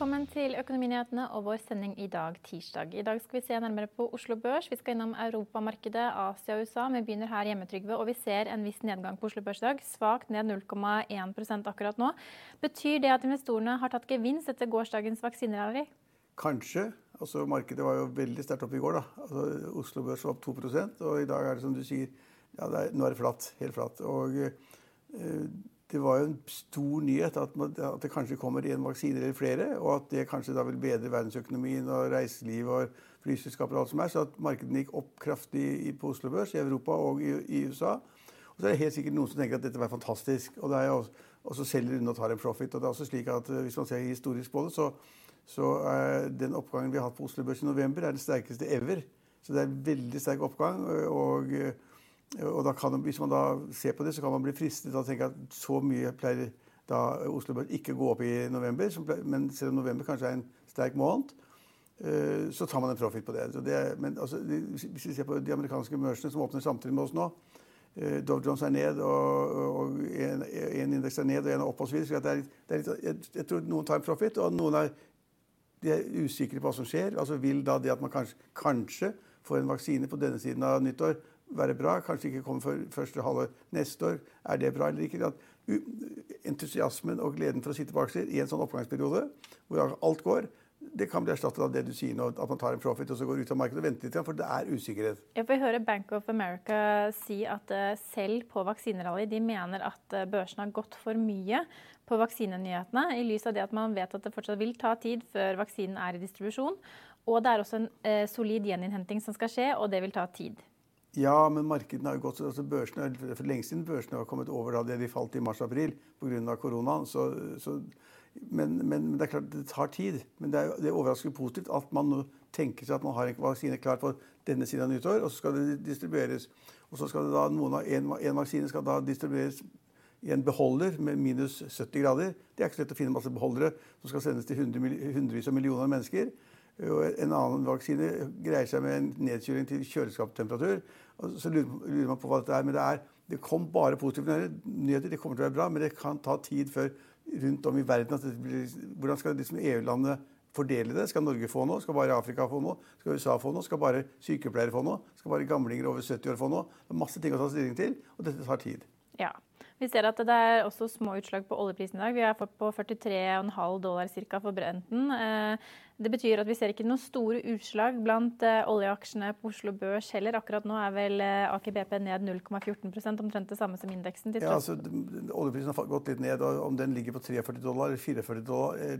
Velkommen til Økonominyhetene og vår sending i dag, tirsdag. I dag skal vi se nærmere på Oslo Børs. Vi skal innom europamarkedet, Asia og USA. Vi begynner her hjemme, Trygve, og vi ser en viss nedgang på Oslo Børs i dag. Svakt ned 0,1% akkurat nå. Betyr det at investorene har tatt gevinst etter gårsdagens vaksinerally? Kanskje. Altså, markedet var jo veldig sterkt oppe i går. da. Altså, Oslo Børs var opp 2 og i dag er det som du sier, ja, er, nå er det flatt. Helt flatt. Og eh, det var jo en stor nyhet at, man, at det kanskje kommer én vaksine eller flere, og at det kanskje da vil bedre verdensøkonomien og reiseliv og flyselskaper og alt som er. Så at markedene gikk opp kraftig på Oslo Børs, i Europa og i, i, USA. Og så er det helt sikkert noen som tenker at dette var fantastisk. Og, jo, og så selger unna og tar en profit. Og det er også slik at eh, hvis man ser historisk på det, så, så er den oppgangen vi har hatt på Oslo Børs i november, er den sterkeste ever. Så det er en veldig sterk oppgang. og og kan, Hvis man da ser på det, så kan man bli fristet til å tenke at så mye pleier da Oslo Børs ikke gå opp i november. Men selv om november kanskje er en sterk måned, uh, så tar man en profit på det. det men altså, hvis vi ser på de amerikanske børsene som åpner samtidig med oss nå, Dove Dow Jones er ned, og, en, indeks er ned, og en er opp osv. Jeg, jeg tror noen tar en profit, og noen er, er usikre på hva som skjer. Altså Vil da det at man kanskje, kanskje får en vaksine på denne siden av nyttår, være bra. Kanskje ikke komme for første halvår neste år. Er det bra eller ikke? At entusiasmen og gleden for å sitte på aksjer i en sånn oppgangsperiode hvor alt går, det kan bli erstattet av det du sier nå, at man tar en profit og så går ut av markedet og venter litt, for det er usikkerhet. Jeg får høre Bank of America si at eh, selv på vaksinerally de mener at eh, børsen har gått for mye på vaksinenyhetene, i lys av det at man vet at det fortsatt vil ta tid før vaksinen er i distribusjon. Og det er også en eh, solid gjeninnhenting som skal skje, og det vil ta tid. Ja, men markedene har jo gått altså børsene, For lenge siden børsene har kommet over da det de falt i mars-april pga. koronaen. Så, så, men, men, det er klart det tar tid. Men det er, det er overraskende positivt at man nå tenker seg at man har en vaksine klar på denne siden av nyttår, og så skal det distribueres. Og så skal det da noen av en, en vaksine skal da distribueres i en beholder med minus 70 grader. Det er ikke så lett å finne masse beholdere som skal sendes til hundre, hundrevis av millioner mennesker. Og en annen vaksine greier seg med en nedkjøling til kjøleskapstemperatur. Så lurer man på hva dette er. Men det, er, det kom bare positive nyheter. Det kommer til å være bra, men det kan ta tid før rundt om i verden blir, Hvordan skal liksom EU-landene fordele det? Skal Norge få noe? Skal bare Afrika få noe? Skal USA få noe? Skal bare sykepleiere få noe? Skal bare gamlinger over 70 år få noe? Det er masse ting å ta stilling til, og dette tar tid. Ja. Vi ser at det er også små utslag på oljeprisen i dag. Vi har fått på 43,5 dollar ca. for Brenten. Eh, det betyr at vi ser ikke noen store utslag blant eh, oljeaksjene på Oslo Børs heller. Akkurat nå er vel eh, Aker BP ned 0,14% omtrent det samme som indeksen. Ja, altså, oljeprisen har gått litt ned. og Om den ligger på 43 dollar, 44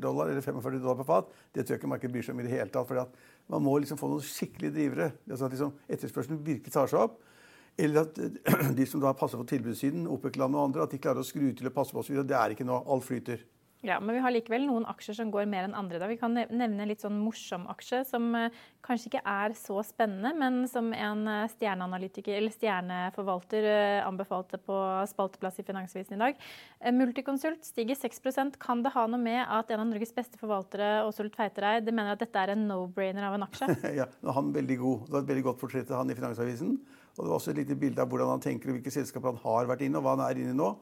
dollar eller 45 dollar på fat, det tror jeg ikke markedet bryr seg om i det hele tatt. for Man må liksom få noen skikkelige drivere. Altså at liksom etterspørselen virkelig tar seg opp. Eller at de som da passer på tilbudssiden, OPEC-land og andre, at de klarer å skru til og passe på oss. Det er ikke noe. Alt flyter. Ja, Men vi har likevel noen aksjer som går mer enn andre. Da. Vi kan nevne en litt sånn morsom aksje som uh, kanskje ikke er så spennende, men som en uh, stjerneanalytiker eller stjerneforvalter uh, anbefalte på spalteplass i Finansavisen i dag. Multiconsult stiger 6% Kan det ha noe med at en av Norges beste forvaltere, Åsul Tveitereid, mener at dette er en no-brainer av en aksje? ja, han er veldig god. Det var et veldig godt portrett av han i Finansavisen. Og det var også et lite bilde av hvordan han tenker og hvilke selskaper han har vært inne og hva han er inne i nå.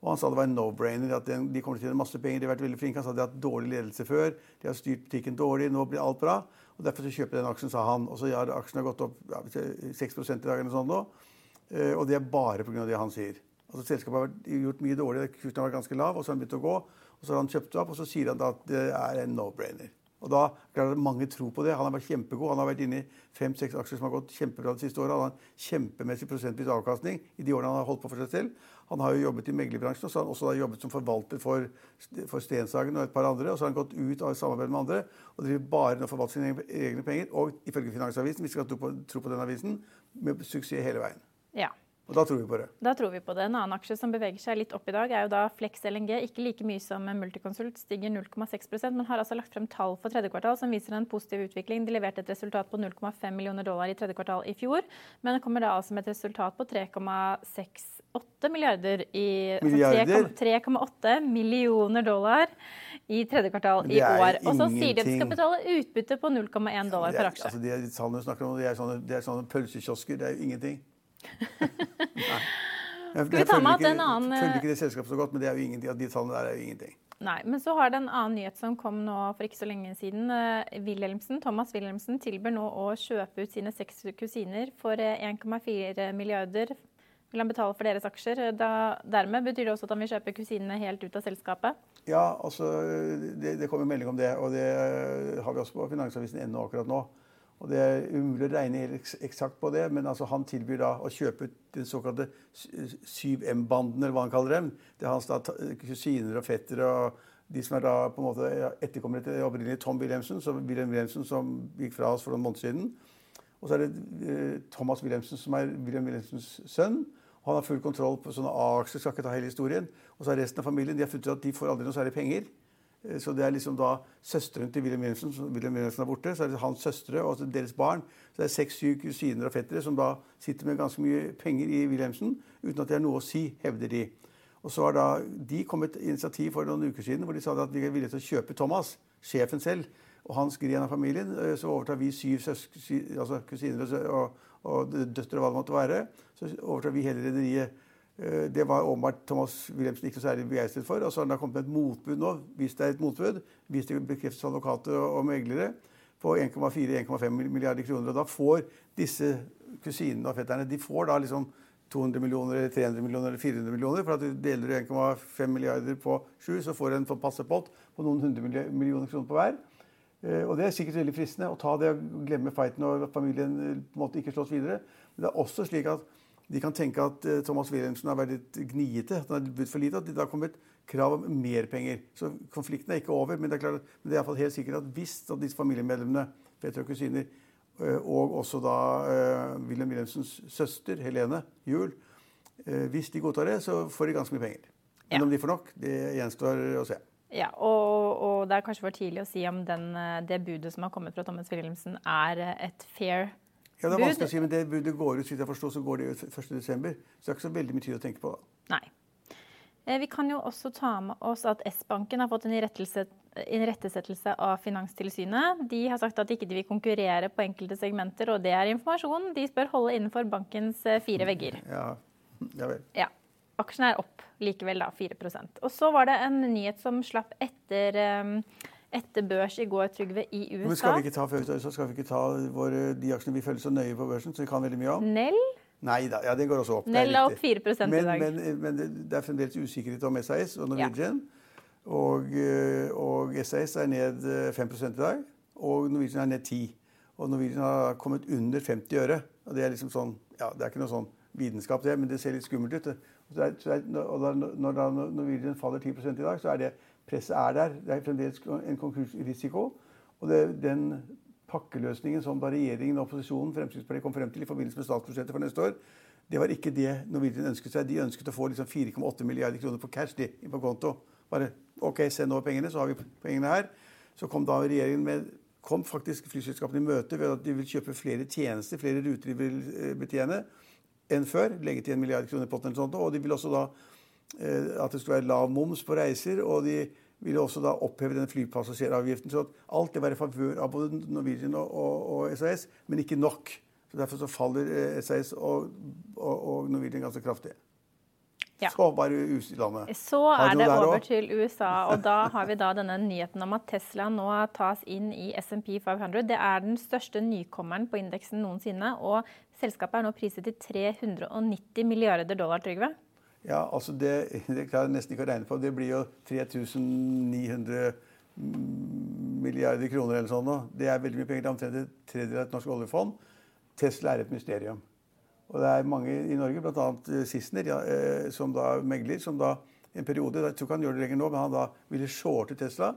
Og han sa det var en no-brainer. at De kommer til å tjene masse penger. De har vært veldig flinke. Han sa de har hatt dårlig ledelse før. De har styrt butikken dårlig. Nå blir alt bra. Og Derfor så kjøper jeg den aksjen, sa han. Og så har aksjen gått opp ja, 6% i dag eller noe sånt nå. Eh, og det er bare pga. det han sier. Altså Selskapet har gjort mye dårlig. Kursen har vært ganske lav, og så har han begynt å gå. Og så har han kjøpt det opp, og så sier han da at det er en no-brainer. Og da klarer Mange tro på det. Han har vært kjempegod. Han har vært inne i fem-seks aksjer som har gått kjempebra de siste åra. Han har en kjempemessig prosentvis avkastning i de årene han har holdt på for seg selv. Han har jo jobbet i meglerbransjen, og så har han også jobbet som forvalter for, for Stenshagen og et par andre. Og så har han gått ut av samarbeid med andre og driver bare og forvalter sine egne penger. Og ifølge Finansavisen, vi skal tro på, tro på den avisen, med suksess hele veien. Ja. Og da tror vi på det. Da tror vi på det. En annen aksje som beveger seg litt opp i dag, er jo da Flex LNG. Ikke like mye som Multiconsult, stiger 0,6% men har altså lagt frem tall for tredje kvartal som viser en positiv utvikling. De leverte et resultat på 0,5 millioner dollar i tredje kvartal i fjor, men det kommer da altså med et resultat på 3,68 milliarder i Milliarder? 3,8 millioner dollar i tredje kvartal i år. Og så sier de at de skal betale utbytte på 0,1 dollar ja, per aksje. Altså, de tallene snakker om, det er sånne, det er sånne pølsekiosker. Det er jo ingenting. Nei. Jeg, Skal vi ta med at en annen følger ikke det selskapet så godt, men det er jo ingenting, de tallene der er jo ingenting. Nei, men så har det en annen nyhet som kom nå for ikke så lenge siden. Eh, Wilhelmsen, Thomas Wilhelmsen tilbyr nå å kjøpe ut sine seks kusiner for 1,4 eh, milliarder. Vil han betale for deres aksjer? Da, dermed betyr det også at han vil kjøpe kusinene helt ut av selskapet? Ja, altså, det, det kommer melding om det. Og det har vi også på Finansavisen ennå akkurat nå. Og Det er umulig å regne helt eksakt på det, men altså han tilbyr da å kjøpe ut den såkalte 7M-banden, eller hva han kaller dem. Det er hans da kusiner og fettere og de som er da på en måte etterkommere til opprinnelig Tom Wilhelmsen, som, Wilhelm Wilhelmsen, som gikk fra oss for noen måneder siden. Og så er det eh, Thomas Wilhelmsen, som er Wilhelm Wilhelmsens sønn. Han har full kontroll på sånne A-aksjer, skal ikke ta hele historien. Og så er resten av familien de har funnet ut at de får aldri noe særlig penger. Eh, så det er liksom da søsteren til Wilhelm Wilhelmsen, Wilhelm Wilhelmsen er borte. Så er det hans søstre og deres barn. Så det er seks-syv kusiner og fettere som da sitter med ganske mye penger i Wilhelmsen uten at det er noe å si, hevder de. Og så har da de kommet initiativ for noen uker siden hvor de sa at de er villige til å kjøpe Thomas, sjefen selv, og hans gren av familien. Eh, så overtar vi syv altså kusiner og, og døtre og hva det måtte være. Så overtar vi hele rederiet. Eh, det var åpenbart Thomas Wilhelmsen ikke så særlig begeistret for. Og så har det kommet et motbud nå, hvis det er et motbud, hvis det bekreftes av advokater og meglere, på 1,4-1,5 milliarder kroner. Og da får disse kusinene og fetterne de får da liksom 200 millioner, eller 300 millioner eller 400 millioner. For at du deler 1,5 milliarder på sju, så får du en passepott på noen hundre millioner kroner på hver. Eh, og det er sikkert veldig fristende å ta det og glemme fighten og familien eh, på en måte ikke slåss videre. Men det er også slik at de kan tenke at uh, Thomas Wilhelmsen har vært litt gniete, at han har budt for lite. At det har kommet krav om mer penger. Så konflikten er ikke over. Men det er, klart, men det er helt sikkert at hvis at disse familiemedlemmene, fetter og kusiner, uh, og også da uh, Wilhelm Wilhelmsens søster Helene Juel, hvis de godtar det, så får de ganske mye penger. Men ja. om de får nok, det gjenstår å se. Ja, og, og, det er kanskje for tidlig å si om den, det budet som har kommet fra Thomas Wilhelmsen, er et fair ja, det er vanskelig å si, men det budet går ut, så jeg forstår, så går det ut 1.12. Så det er ikke så veldig mye tid å tenke på da. Nei. Eh, vi kan jo også ta med oss at S-banken har fått en irettesettelse av Finanstilsynet. De har sagt at de ikke vil konkurrere på enkelte segmenter, og det er informasjon de spør holde innenfor bankens eh, fire vegger. Ja, ja vel. Ja. Aksjene er opp likevel, da. 4% Og så var det en nyhet som slapp etter um, etter børs i går, Trygve, i USA. Men skal vi ikke ta så skal vi ikke ta våre, de aksjene vi følger så nøye på børsen, som vi kan veldig mye om? Nell? Nei da, ja, den går også opp. Nell er opp 4 men, i dag. Men, men, det er fremdeles usikkerhet om SAS og Norwegian. Ja. Og, eh, og, SAS er ned 5 eh, i dag, og Norwegian er ned 10 Og Norwegian har kommet under 50 øre. Og det er liksom sånn, ja, det er ikke noe sånn vitenskap, det, men det ser litt skummelt ut. Og, så er, og da, når da Norwegian faller 10% i dag, så er det Presset er der. Det er fremdeles en konkursrisiko. Og det, den pakkeløsningen som da regjeringen og opposisjonen Fremskrittspartiet kom frem til i forbindelse med statsbudsjettet for neste år, det var ikke det Norwegian ønsket seg. De ønsket å få liksom 4,8 milliarder kroner på cash de, på konto. Bare OK, send over pengene, så har vi pengene her. Så kom da regjeringen med kom faktisk flyselskapene i møte ved at de vil kjøpe flere tjenester, flere ruter de vil eh, betjene enn før. Legge til en milliard kroner i potten. eller sånt. Og de vil også da at det skulle være lav moms på reiser. Og de ville også da oppheve den flypassasjeravgiften. Så at alt det var i favør av både Norwegian og, og, og, SAS, men ikke nok. Så Derfor så faller eh, SAS og, og Norwegian ganske kraftig. Ja. Så bare landet. Så er det over også? til USA, og da har vi da denne nyheten om at Tesla nå tas inn i SMP 500. Det er den største nykommeren på indeksen noensinne, og selskapet er nå priset til 390 milliarder dollar, Trygve. Ja, altså det, det klarer jeg nesten ikke å regne på. Det blir jo 3900 milliarder kroner eller sånn nå. Det er veldig mye penger. Det er omtrent en tredjedel av et norsk oljefond. Tesla er et mysterium. Og det er mange i Norge, bl.a. Sissener, ja, eh, som da megler, som da en periode Jeg tror ikke han gjør det lenger nå, men han da ville shorte Tesla.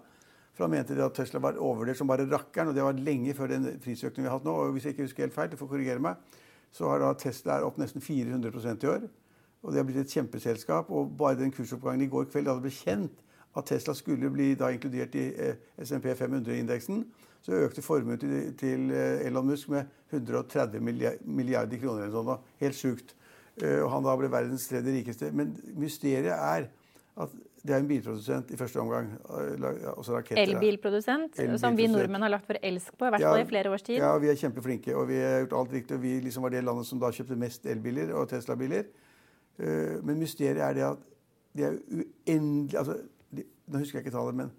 For han mente at Tesla var overvurdert som bare rakkeren, og det var lenge før den prisøkningen vi har hatt nå. Og hvis jeg ikke husker helt feil, du får korrigere meg, så har da Tesla opp nesten 400% i år. Og det har blitt et kjempeselskap. Og bare den kursoppgangen i går kveld da det ble kjent at Tesla skulle bli da inkludert i eh, SMP 500-indeksen, så økte formuen til, til eh, Elon Musk med 130 milliarder kroner eller sånn. Helt sjukt. Eh, og han da ble verdens tredje rikeste. Men mysteriet er at det er en bilprodusent i første omgang. Også raketter. da. Elbilprodusent, som vi nordmenn har lagt for elsk på, i hvert fall i flere års tid. Ja, vi er kjempeflinke, og vi har gjort alt riktig. Og vi liksom var det landet som da kjøpte mest elbiler og Tesla-biler. Eh, Men mysteriet er det at de er uendelig altså, de, Nå husker jeg ikke tallet, men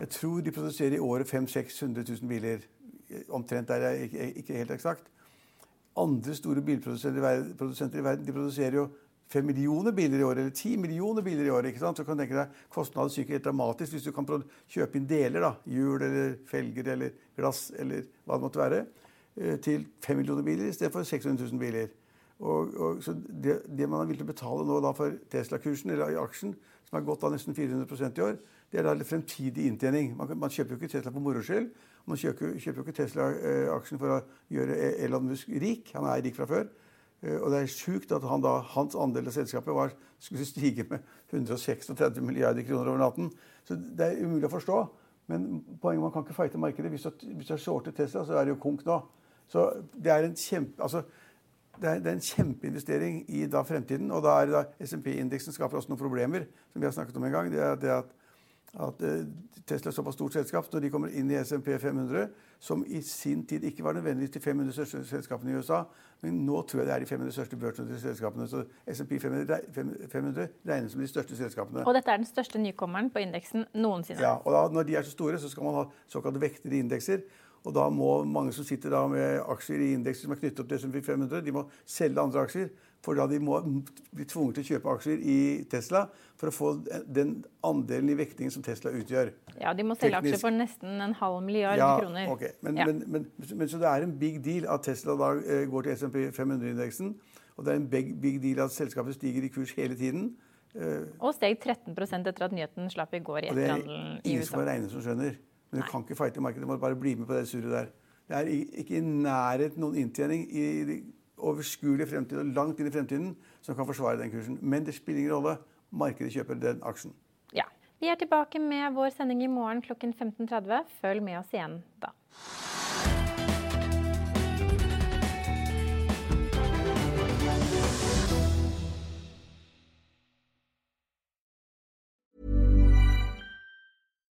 jeg tror de produserer i året 500 000-600 000 biler. Eh, Omtrent der er jeg ikke, ikke helt eksakt. Andre store bilprodusenter i verden, i verden de produserer jo 5 millioner biler i året, eller 10 millioner biler i året. ikke sant? Så kan du tenke deg Kostnaden synker helt dramatisk hvis du kan kjøpe inn deler. da, Hjul eller felger eller glass eller hva det måtte være. eh, Til 5 millioner biler istedenfor 600 000 biler. Og, og, så det, det man er villig til å betale nå for Tesla-kursen, eller i aksjen, som har gått av nesten 400 i år, det er da fremtidig inntjening. Man, man kjøper jo ikke Tesla på moro skyld. Man kjøper, kjøper jo ikke Tesla-aksjen for å gjøre Elon Musk rik. Han er rik fra før. Eh, Og det er sjukt at han da, hans andel av selskapet var, skulle stige med 136 milliarder kroner over natten. Så det er umulig å forstå. Men poenget man kan ikke fighte markedet. Hvis du, hvis du har shortet Tesla, så er det jo konk nå. Så det er en kjempe... Altså, det er, det er en kjempeinvestering i da fremtiden. Og da er da SMP-indeksen skaper også noen problemer, som vi har snakket om en gang. Det er det at, at eh, Tesla er såpass stort selskap når de kommer inn i SMP 500, som i sin tid ikke var nødvendigvis de 500 største selskapene i USA, men nå tror jeg det er de 500 største børsnoterte selskapene. Så SMP 500, reg- 500 regnes som de største selskapene. Og dette er den største nykommeren på indeksen noensinne. Ja, og da, Når de er så store, så skal man ha såkalte vektede indekser. Og da må mange som sitter da med aksjer i indekser som er knyttet opp til S&P 500, de må selge andre aksjer. For da de må bli tvunget til å kjøpe aksjer i Tesla for å få den andelen i vektingen som Tesla utgjør. Ja, De må selge Teknisk. aksjer for nesten en halv milliard Ja, kroner. Okay. Men, Ja. men, men, men så det er en big deal at Tesla da eh, går til S&P 500-indeksen. Og det er en big, big deal at selskapet stiger i kurs hele tiden. Og steg 13 etter at nyheten slapp i går i Og det er ingen som USA. regnet som skjønner. Men du kan ikke fighte markedet. Du må bare bli med på det surret der. Det er ikke i nærheten noen inntjening i overskuelig fremtid og langt inn i fremtiden som kan forsvare den kursen. Men det spiller ingen rolle. Markedet kjøper den aksjen. Ja. Vi er tilbake med vår sending i morgen klokken 15.30. Følg med oss igjen da.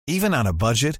Even on a budget,